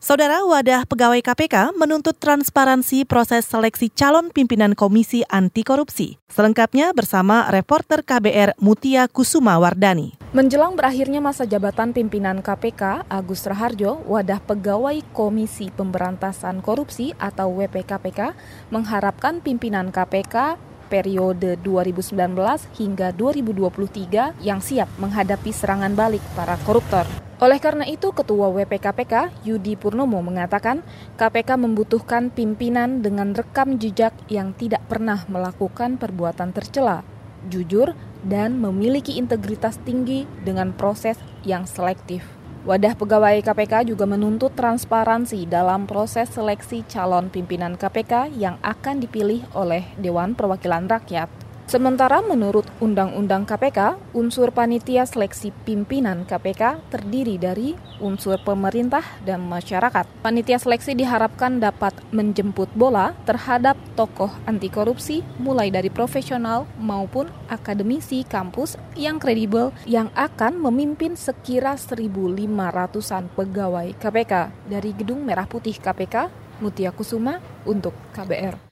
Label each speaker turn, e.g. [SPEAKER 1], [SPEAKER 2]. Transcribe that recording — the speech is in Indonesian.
[SPEAKER 1] Saudara Wadah Pegawai KPK menuntut transparansi proses seleksi calon pimpinan Komisi Anti Korupsi. Selengkapnya bersama reporter KBR Mutia Kusuma Wardani.
[SPEAKER 2] Menjelang berakhirnya masa jabatan pimpinan KPK, Agus Raharjo, Wadah Pegawai Komisi Pemberantasan Korupsi atau WPKPK, mengharapkan pimpinan KPK periode 2019 hingga 2023 yang siap menghadapi serangan balik para koruptor. Oleh karena itu, Ketua WPKPK Yudi Purnomo mengatakan KPK membutuhkan pimpinan dengan rekam jejak yang tidak pernah melakukan perbuatan tercela, jujur, dan memiliki integritas tinggi dengan proses yang selektif. Wadah pegawai KPK juga menuntut transparansi dalam proses seleksi calon pimpinan KPK yang akan dipilih oleh Dewan Perwakilan Rakyat. Sementara menurut Undang-Undang KPK, unsur panitia seleksi pimpinan KPK terdiri dari unsur pemerintah dan masyarakat. Panitia seleksi diharapkan dapat menjemput bola terhadap tokoh anti korupsi mulai dari profesional maupun akademisi kampus yang kredibel yang akan memimpin sekira 1.500-an pegawai KPK dari Gedung Merah Putih KPK, Mutia Kusuma untuk KBR.